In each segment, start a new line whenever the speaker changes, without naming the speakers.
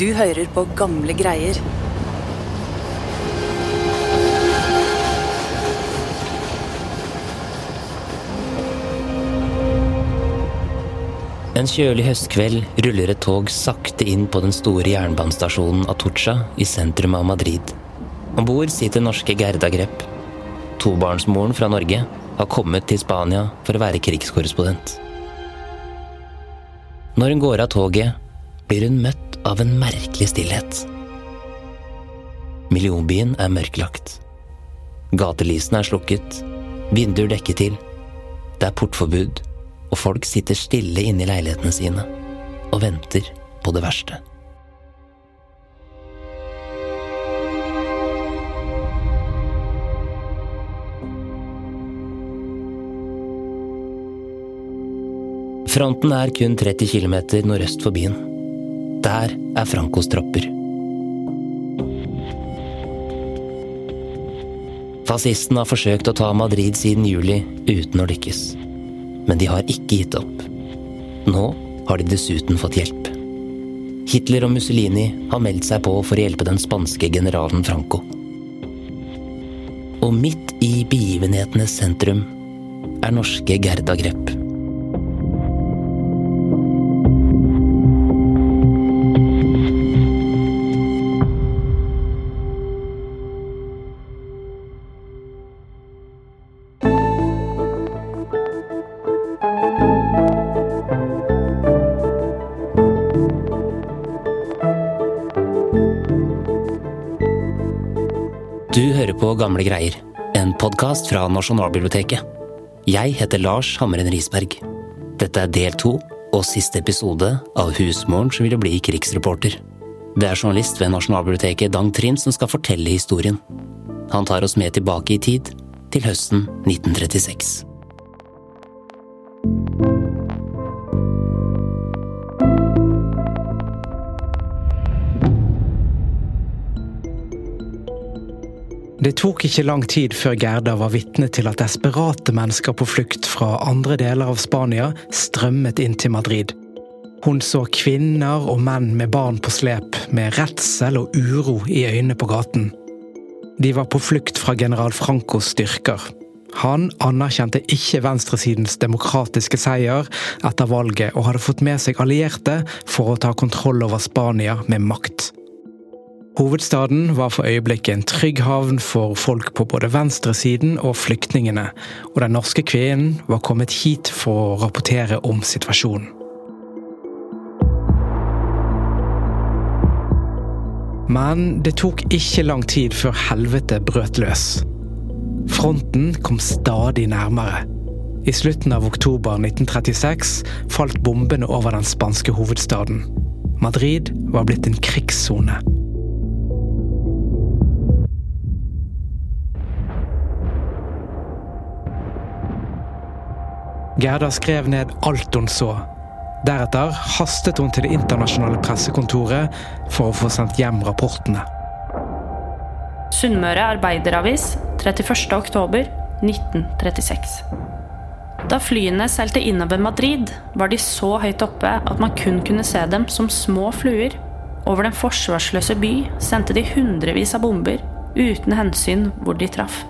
Du hører på gamle greier.
En kjølig høstkveld ruller et tog sakte inn på den store jernbanestasjonen Atocha i sentrum av Madrid. Om bord sitter norske Gerda Grepp. Tobarnsmoren fra Norge har kommet til Spania for å være krigskorrespondent. Når hun går av toget, blir hun møtt av en merkelig stillhet. Millionbyen er mørklagt. Gatelysene er slukket, vinduer dekket til. Det er portforbud, og folk sitter stille inne i leilighetene sine og venter på det verste. Fronten er kun 30 km nordøst for byen. Der er Francos tropper. Fascistene har forsøkt å ta Madrid siden juli uten å lykkes. Men de har ikke gitt opp. Nå har de dessuten fått hjelp. Hitler og Mussolini har meldt seg på for å hjelpe den spanske generalen Franco. Og midt i begivenhetenes sentrum er norske Gerda Grepp. Gamle greier, en podkast fra Nasjonalbiblioteket. Jeg heter Lars Hamren Risberg. Dette er del to og siste episode av Husmoren som ville bli krigsreporter. Det er journalist ved Nasjonalbiblioteket Dang Trind som skal fortelle historien. Han tar oss med tilbake i tid, til høsten 1936.
Det tok ikke lang tid før Gerda var vitne til at desperate mennesker på flukt fra andre deler av Spania strømmet inn til Madrid. Hun så kvinner og menn med barn på slep, med redsel og uro i øynene på gaten. De var på flukt fra general Francos styrker. Han anerkjente ikke venstresidens demokratiske seier etter valget, og hadde fått med seg allierte for å ta kontroll over Spania med makt. Hovedstaden var for øyeblikket en trygg havn for folk på både venstresiden og flyktningene, og den norske kvinnen var kommet hit for å rapportere om situasjonen. Men det tok ikke lang tid før helvete brøt løs. Fronten kom stadig nærmere. I slutten av oktober 1936 falt bombene over den spanske hovedstaden. Madrid var blitt en krigssone. Gerda skrev ned alt hun så. Deretter hastet hun til det internasjonale pressekontoret for å få sendt hjem rapportene.
Sunnmøre Arbeideravis 31. oktober 1936. Da flyene seilte innover Madrid, var de så høyt oppe at man kun kunne se dem som små fluer. Over den forsvarsløse by sendte de hundrevis av bomber, uten hensyn hvor de traff.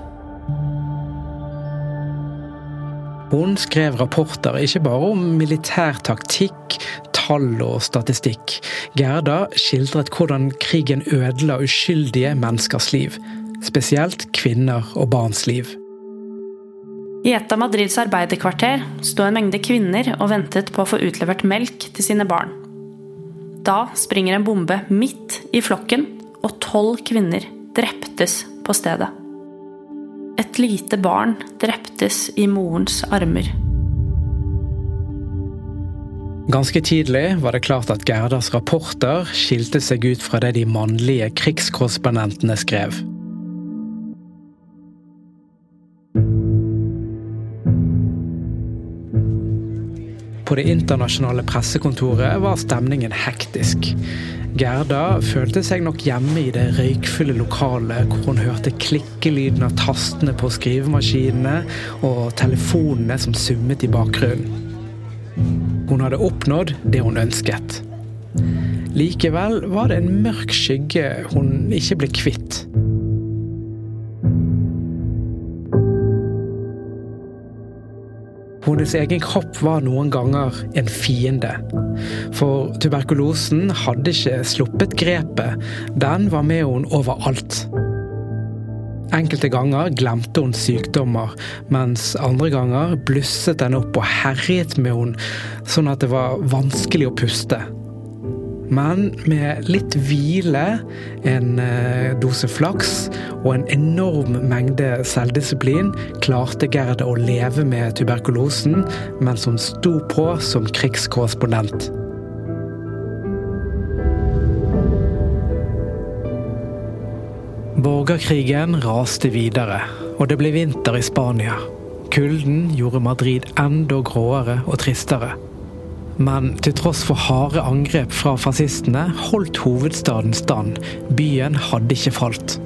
Hun skrev rapporter ikke bare om militær taktikk, tall og statistikk. Gerda skildret hvordan krigen ødela uskyldige menneskers liv. Spesielt kvinner og barns liv.
I et av Madrids arbeiderkvarter sto en mengde kvinner og ventet på å få utlevert melk til sine barn. Da springer en bombe midt i flokken, og tolv kvinner dreptes på stedet. Et lite barn dreptes i morens armer.
Ganske tidlig var det klart at Gerdas rapporter skilte seg ut fra det de mannlige krigskorrespondentene skrev. På det internasjonale pressekontoret var stemningen hektisk. Gerda følte seg nok hjemme i det røykfulle lokalet hvor hun hørte klikkelyden av tastene på skrivemaskinene og telefonene som summet i bakgrunnen. Hun hadde oppnådd det hun ønsket. Likevel var det en mørk skygge hun ikke ble kvitt. Hennes egen kropp var noen ganger en fiende. For tuberkulosen hadde ikke sluppet grepet. Den var med henne overalt. Enkelte ganger glemte hun sykdommer, mens andre ganger blusset den opp og herjet med henne, sånn at det var vanskelig å puste. Men med litt hvile, en eh, dose flaks og en enorm mengde selvdisiplin klarte Gerda å leve med tuberkulosen mens hun sto på som krigskorrespondent. Borgerkrigen raste videre, og det ble vinter i Spania. Kulden gjorde Madrid enda gråere og tristere. Men til tross for harde angrep fra fascistene holdt hovedstaden stand. Byen hadde ikke falt.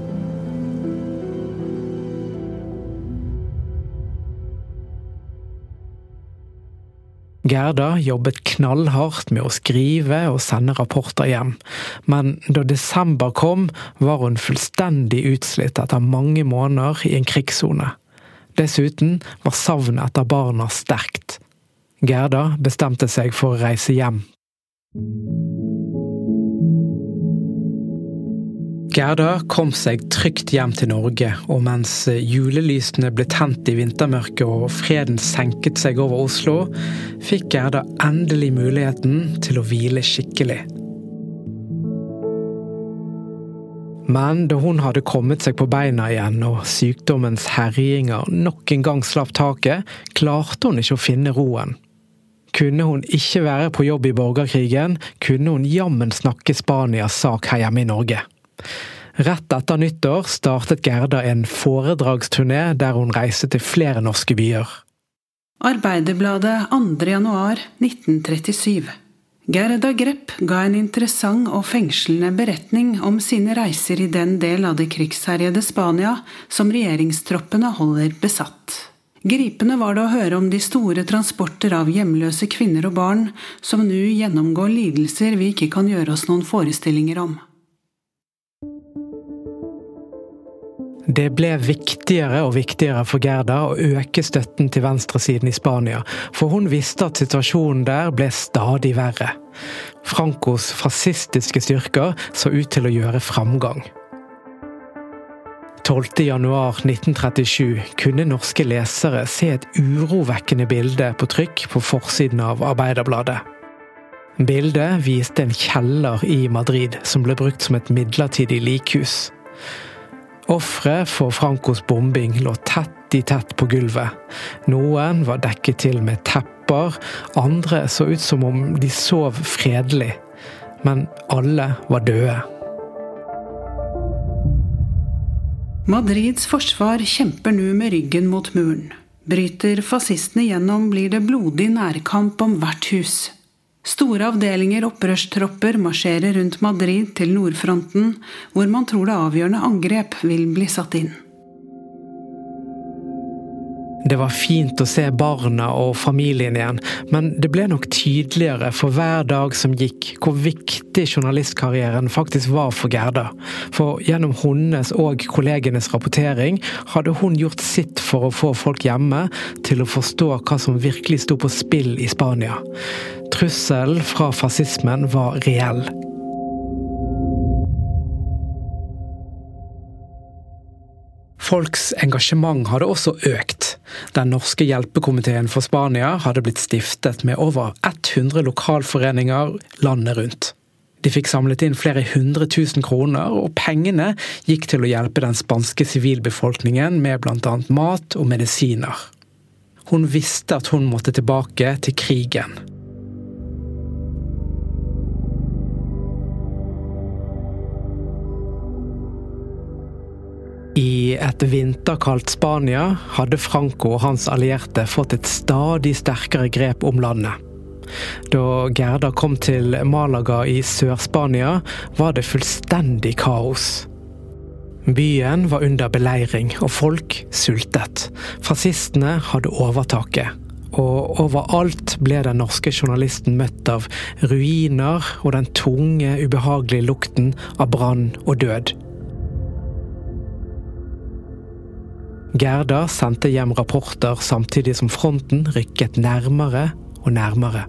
Gerda jobbet knallhardt med å skrive og sende rapporter hjem, men da desember kom, var hun fullstendig utslitt etter mange måneder i en krigssone. Dessuten var savnet etter barna sterkt. Gerda bestemte seg for å reise hjem. Gerda kom seg trygt hjem til Norge, og mens julelysene ble tent i vintermørket og freden senket seg over Oslo, fikk Gerda endelig muligheten til å hvile skikkelig. Men da hun hadde kommet seg på beina igjen og sykdommens herjinger nok en gang slapp taket, klarte hun ikke å finne roen. Kunne hun ikke være på jobb i borgerkrigen, kunne hun jammen snakke Spanias sak her hjemme i Norge. Rett etter nyttår startet Gerda en foredragsturné der hun reiste til flere norske byer.
Arbeiderbladet 2. januar 1937. Gerda Grepp ga en interessant og fengslende beretning om sine reiser i den del av det krigsherjede Spania som regjeringstroppene holder besatt. Gripende var det å høre om de store transporter av hjemløse kvinner og barn som nå gjennomgår lidelser vi ikke kan gjøre oss noen forestillinger om.
Det ble viktigere og viktigere for Gerda å øke støtten til venstresiden i Spania, for hun visste at situasjonen der ble stadig verre. Francos fascistiske styrker så ut til å gjøre framgang. 12.1.1937 kunne norske lesere se et urovekkende bilde på trykk på forsiden av Arbeiderbladet. Bildet viste en kjeller i Madrid som ble brukt som et midlertidig likhus. Ofre for Francos bombing lå tett i tett på gulvet. Noen var dekket til med tepper, andre så ut som om de sov fredelig. Men alle var døde.
Madrids forsvar kjemper nå med ryggen mot muren. Bryter fascistene gjennom, blir det blodig nærkamp om hvert hus. Store avdelinger opprørstropper marsjerer rundt Madrid til nordfronten, hvor man tror det avgjørende angrep vil bli satt inn.
Det var fint å se barna og familien igjen, men det ble nok tydeligere for hver dag som gikk hvor viktig journalistkarrieren faktisk var for Gerda. For gjennom hennes og kollegenes rapportering hadde hun gjort sitt for å få folk hjemme til å forstå hva som virkelig sto på spill i Spania. Trusselen fra fascismen var reell. Folks engasjement hadde også økt. Den norske hjelpekomiteen for Spania hadde blitt stiftet med over 100 lokalforeninger landet rundt. De fikk samlet inn flere hundre tusen kroner, og pengene gikk til å hjelpe den spanske sivilbefolkningen med bl.a. mat og medisiner. Hun visste at hun måtte tilbake til krigen. I et vinterkaldt Spania hadde Franco og hans allierte fått et stadig sterkere grep om landet. Da Gerda kom til Malaga i Sør-Spania, var det fullstendig kaos. Byen var under beleiring, og folk sultet. Fascistene hadde overtaket. og overalt ble den norske journalisten møtt av ruiner og den tunge, ubehagelige lukten av brann og død. Gerda sendte hjem rapporter samtidig som fronten rykket nærmere og nærmere.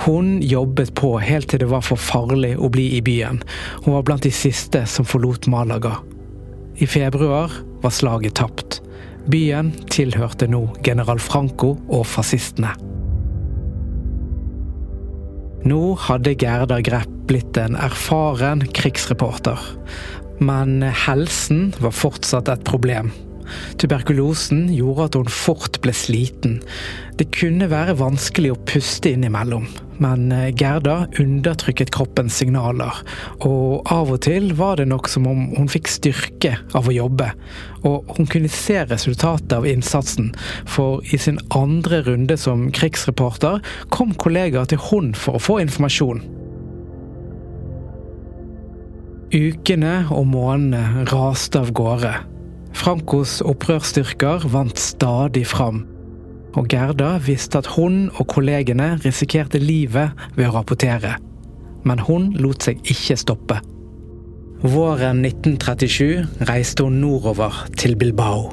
Hun jobbet på helt til det var for farlig å bli i byen. Hun var blant de siste som forlot Malaga. I februar var slaget tapt. Byen tilhørte nå general Franco og fascistene. Nå hadde Gerda Grepp blitt en erfaren krigsreporter. Men helsen var fortsatt et problem. Tuberkulosen gjorde at hun fort ble sliten. Det kunne være vanskelig å puste innimellom, men Gerda undertrykket kroppens signaler. Og av og til var det nok som om hun fikk styrke av å jobbe. Og hun kunne se resultatet av innsatsen, for i sin andre runde som krigsreporter kom kollegaer til hun for å få informasjon. Ukene og månedene raste av gårde. Frankos opprørsstyrker vant stadig fram. Og Gerda visste at hun og kollegene risikerte livet ved å rapportere. Men hun lot seg ikke stoppe. Våren 1937 reiste hun nordover til Bilbao.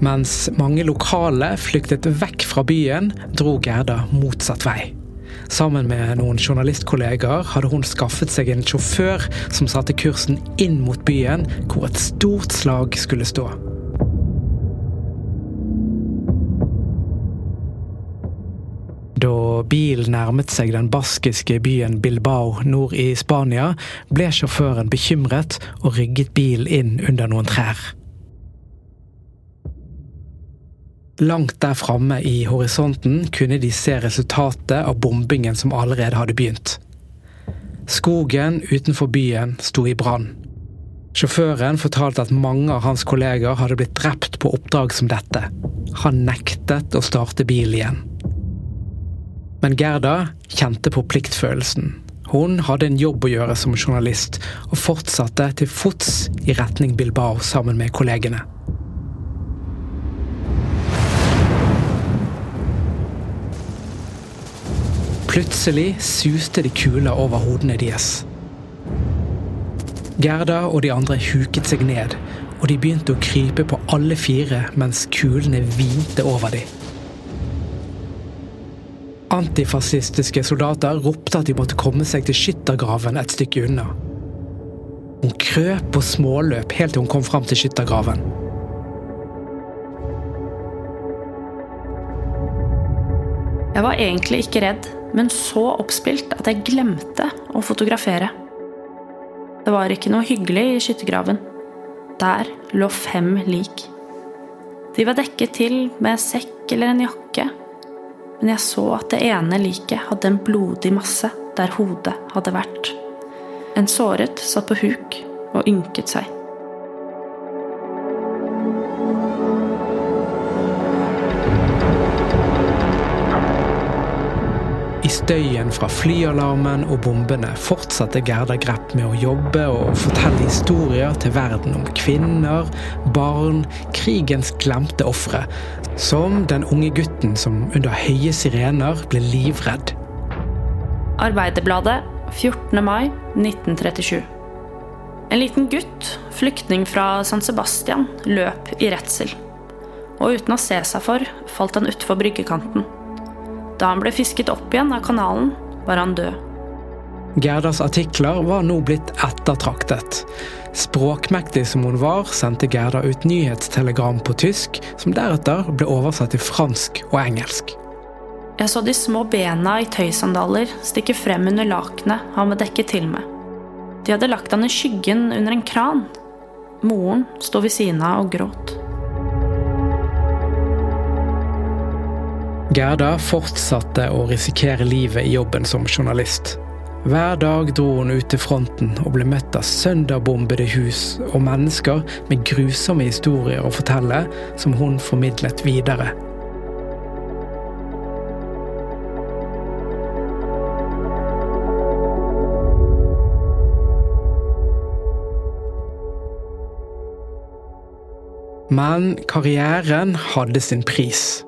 Mens mange lokale flyktet vekk fra byen, dro Gerda motsatt vei. Sammen med noen journalistkolleger hadde hun skaffet seg en sjåfør som satte kursen inn mot byen, hvor et stort slag skulle stå. Da bilen nærmet seg den baskiske byen Bilbao nord i Spania, ble sjåføren bekymret og rygget bilen inn under noen trær. Langt der framme i horisonten kunne de se resultatet av bombingen som allerede hadde begynt. Skogen utenfor byen sto i brann. Sjåføren fortalte at mange av hans kolleger hadde blitt drept på oppdrag som dette. Han nektet å starte bil igjen. Men Gerda kjente på pliktfølelsen. Hun hadde en jobb å gjøre som journalist, og fortsatte til fots i retning Bilbao sammen med kollegene. Plutselig suste det kuler over hodene deres. Gerda og de andre huket seg ned, og de begynte å krype på alle fire mens kulene hvinte over dem. Antifascistiske soldater ropte at de måtte komme seg til skyttergraven et stykke unna. Hun krøp og småløp helt til hun kom fram til skyttergraven.
Jeg var egentlig ikke redd, men så oppspilt at jeg glemte å fotografere. Det var ikke noe hyggelig i skyttergraven. Der lå fem lik. De var dekket til med sekk eller en jakke, men jeg så at det ene liket hadde en blodig masse der hodet hadde vært. En såret satt på huk og ynket seg.
I støyen fra flyalarmen og bombene fortsatte Gerda Grepp med å jobbe og fortelle historier til verden om kvinner, barn, krigens glemte ofre. Som den unge gutten som under høye sirener ble livredd.
Arbeiderbladet 14. mai 1937. En liten gutt, flyktning fra San Sebastian, løp i redsel. Og uten å se seg for falt han utfor bryggekanten. Da han ble fisket opp igjen av kanalen, var han død.
Gerdas artikler var nå blitt ettertraktet. Språkmektig som hun var, sendte Gerda ut nyhetstelegram på tysk, som deretter ble oversatt til fransk og engelsk.
Jeg så de små bena i tøysandaler stikke frem under lakenet han var dekket til med. De hadde lagt han i skyggen under en kran. Moren sto ved siden av og gråt.
Gerda fortsatte å risikere livet i jobben som journalist. Hver dag dro hun ut til fronten og ble møtt av sønderbombede hus og mennesker med grusomme historier å fortelle, som hun formidlet videre. Men karrieren hadde sin pris.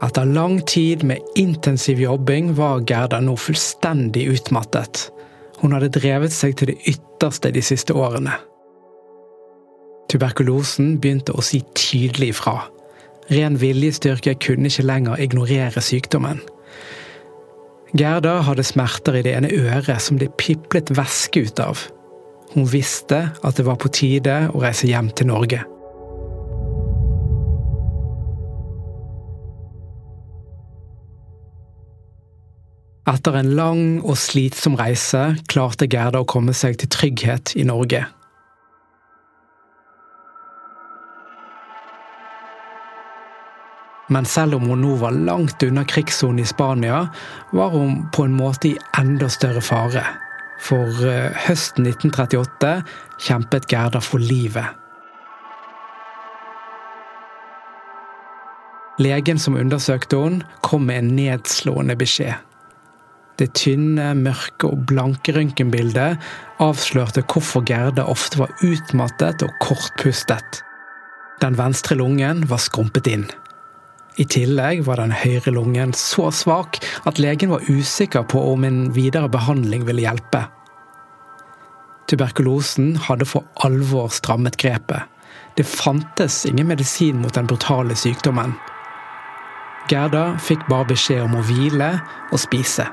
Etter lang tid med intensiv jobbing var Gerda nå fullstendig utmattet. Hun hadde drevet seg til det ytterste de siste årene. Tuberkulosen begynte å si tydelig ifra. Ren viljestyrke kunne ikke lenger ignorere sykdommen. Gerda hadde smerter i det ene øret som det piplet væske ut av. Hun visste at det var på tide å reise hjem til Norge. Etter en lang og slitsom reise klarte Gerda å komme seg til trygghet i Norge. Men selv om hun nå var langt unna krigssonen i Spania, var hun på en måte i enda større fare. For eh, høsten 1938 kjempet Gerda for livet. Legen som undersøkte henne, kom med en nedslående beskjed. Det tynne, mørke og blanke røntgenbildet avslørte hvorfor Gerda ofte var utmattet og kortpustet. Den venstre lungen var skrumpet inn. I tillegg var den høyre lungen så svak at legen var usikker på om en videre behandling ville hjelpe. Tuberkulosen hadde for alvor strammet grepet. Det fantes ingen medisin mot den brutale sykdommen. Gerda fikk bare beskjed om å hvile og spise.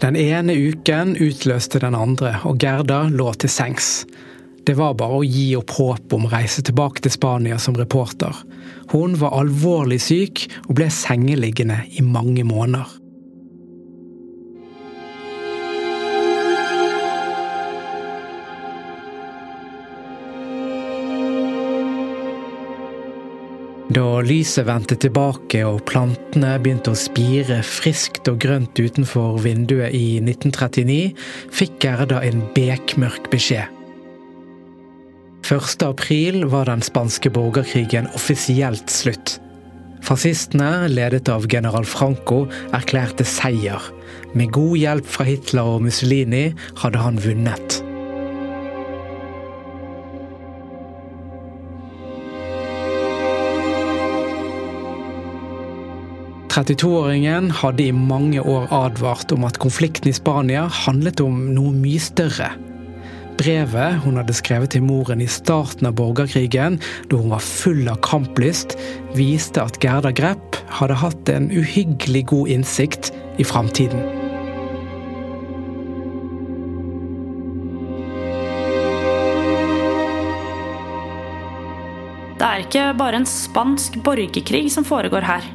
Den ene uken utløste den andre, og Gerda lå til sengs. Det var bare å gi opp håp om å reise tilbake til Spania som reporter. Hun var alvorlig syk og ble sengeliggende i mange måneder. Da lyset vendte tilbake og plantene begynte å spire friskt og grønt utenfor vinduet i 1939, fikk Gerda en bekmørk beskjed. 1. april var den spanske borgerkrigen offisielt slutt. Fascistene, ledet av general Franco, erklærte seier. Med god hjelp fra Hitler og Mussolini hadde han vunnet. 32-åringen hadde i mange år advart om at konflikten i Spania handlet om noe mye større. Brevet hun hadde skrevet til moren i starten av borgerkrigen, da hun var full av kamplyst, viste at Gerda Grepp hadde hatt en uhyggelig god innsikt i framtiden.
Det er ikke bare en spansk borgerkrig som foregår her.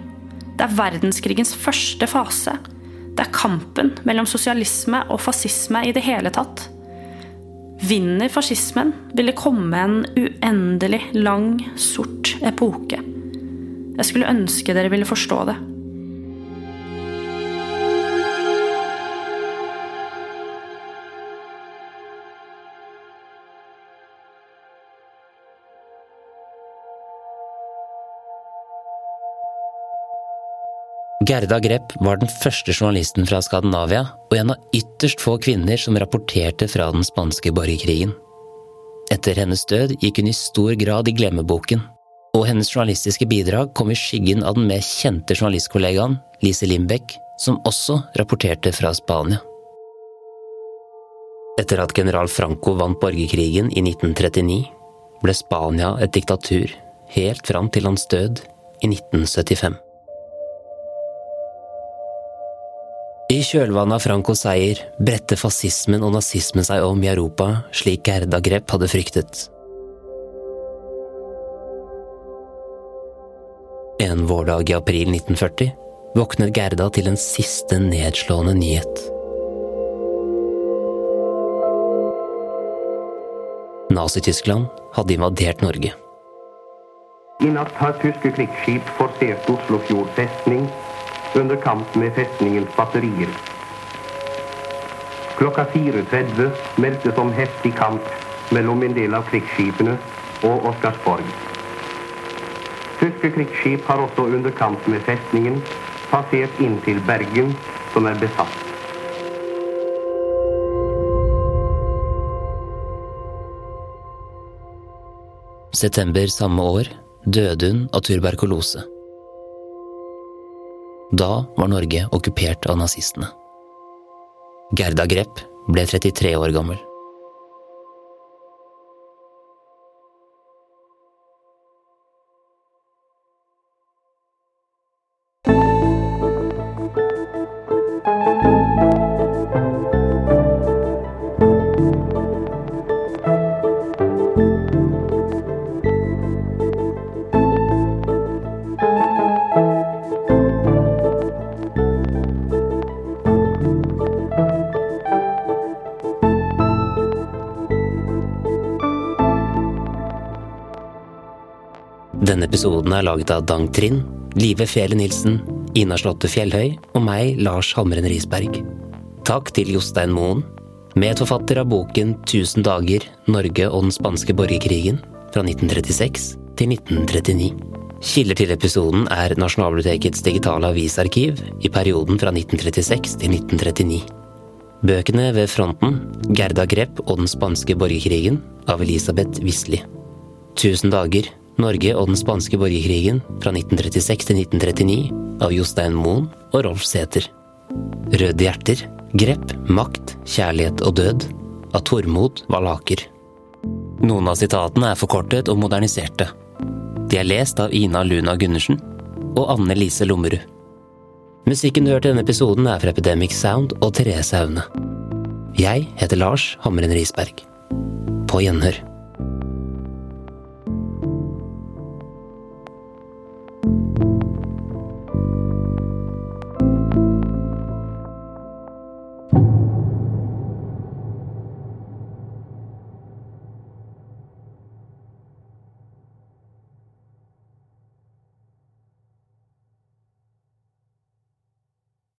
Det er verdenskrigens første fase. Det er kampen mellom sosialisme og fascisme i det hele tatt. Vinner fascismen, vil det komme en uendelig lang, sort epoke. Jeg skulle ønske dere ville forstå det.
Gerda Grepp var den første journalisten fra Skandinavia, og en av ytterst få kvinner som rapporterte fra den spanske borgerkrigen. Etter hennes død gikk hun i stor grad i glemmeboken, og hennes journalistiske bidrag kom i skyggen av den mer kjente journalistkollegaen Lise Limbeck, som også rapporterte fra Spania. Etter at general Franco vant borgerkrigen i 1939, ble Spania et diktatur helt fram til hans død i 1975. I kjølvannet av Francos seier bredte fascismen og nazismen seg om i Europa, slik Gerda Grepp hadde fryktet. En vårdag i april 1940 våknet Gerda til en siste nedslående nyhet. Nazi-Tyskland hadde invadert Norge.
I natt har tyske krigsskip forsert Oslofjord festning under kamp med festningens batterier. Klokka 4.30 meldtes om heftig kamp mellom en del av krigsskipene og Oscarsborg. Tyske krigsskip har også under kamp med festningen passert inn til Bergen, som er besatt.
September samme år døde hun av tuberkulose. Da var Norge okkupert av nazistene. Gerda Grepp ble 33 år gammel. Denne episoden er laget av Dang Trind, Live Fjelle Nilsen, Ina Slåtte Fjellhøy og meg, Lars Hamren Risberg. Takk til Jostein Moen, medforfatter av boken Tusen dager Norge og den spanske borgerkrigen fra 1936 til 1939. Kilder til episoden er Nasjonalbibliotekets digitale avisarkiv i perioden fra 1936 til 1939. Bøkene ved fronten Gerda Grepp og den spanske borgerkrigen av Elisabeth Wisli. Tusen dager Norge og den spanske borgerkrigen fra 1936 til 1939 av Jostein Moen og Rolf Sæther. Røde hjerter, grepp, makt, kjærlighet og død av Tormod Valaker. Noen av sitatene er forkortet og moderniserte. De er lest av Ina Luna Gundersen og Anne Lise Lommerud. Musikken du hørte i denne episoden er fra Epidemic Sound og Therese Aune. Jeg heter Lars Hamren Risberg. På gjenhør.